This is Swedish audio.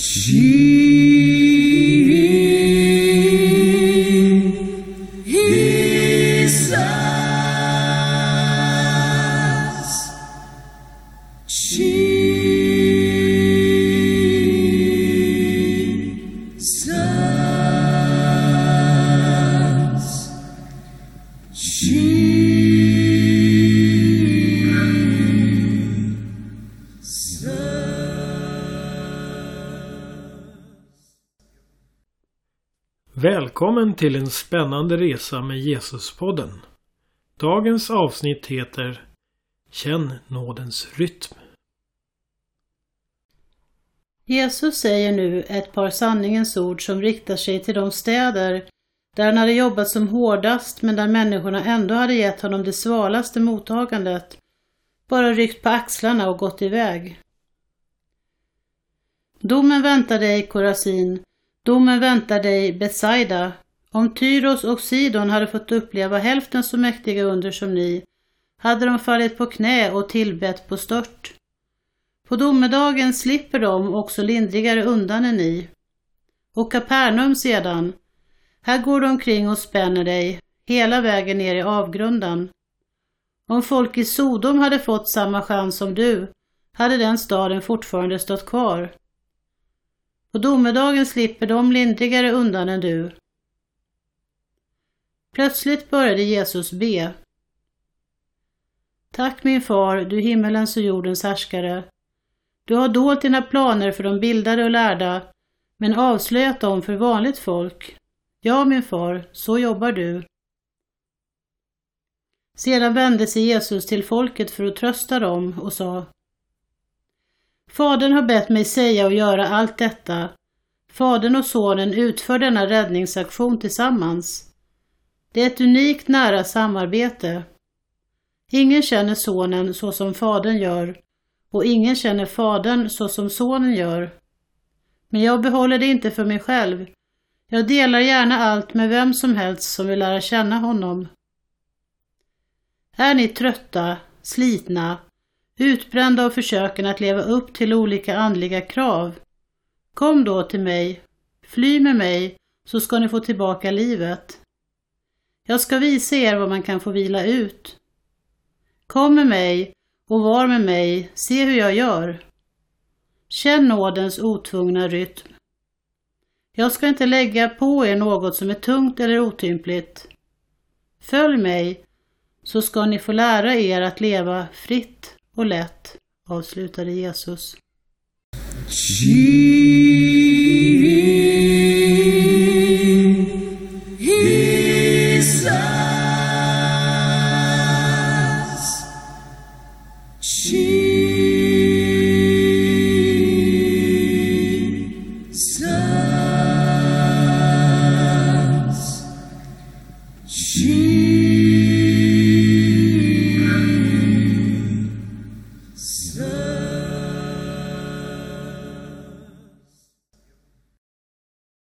七 Välkommen till en spännande resa med Jesuspodden. Dagens avsnitt heter Känn nådens rytm. Jesus säger nu ett par sanningens ord som riktar sig till de städer där han hade jobbat som hårdast men där människorna ändå hade gett honom det svalaste mottagandet, bara ryckt på axlarna och gått iväg. Domen väntar dig, Korasin, domen väntar dig, Betsaida. Om Tyros och Sidon hade fått uppleva hälften så mäktiga under som ni, hade de fallit på knä och tillbett på stört. På domedagen slipper de också lindrigare undan än ni. Och Kapernaum sedan, här går du omkring och spänner dig hela vägen ner i avgrunden. Om folk i Sodom hade fått samma chans som du hade den staden fortfarande stått kvar. På domedagen slipper de lindrigare undan än du. Plötsligt började Jesus be. Tack min far, du himmelens och jordens härskare. Du har dolt dina planer för de bildade och lärda, men avslöjat dem för vanligt folk. Ja, min far, så jobbar du. Sedan vände sig Jesus till folket för att trösta dem och sa Fadern har bett mig säga och göra allt detta. Fadern och sonen utför denna räddningsaktion tillsammans. Det är ett unikt nära samarbete. Ingen känner sonen så som fadern gör och ingen känner fadern så som sonen gör. Men jag behåller det inte för mig själv jag delar gärna allt med vem som helst som vill lära känna honom. Är ni trötta, slitna, utbrända av försöken att leva upp till olika andliga krav? Kom då till mig, fly med mig, så ska ni få tillbaka livet. Jag ska visa er vad man kan få vila ut. Kom med mig och var med mig, se hur jag gör. Känn nådens otvungna rytm. Jag ska inte lägga på er något som är tungt eller otympligt. Följ mig, så ska ni få lära er att leva fritt och lätt, avslutade Jesus. Jesus. So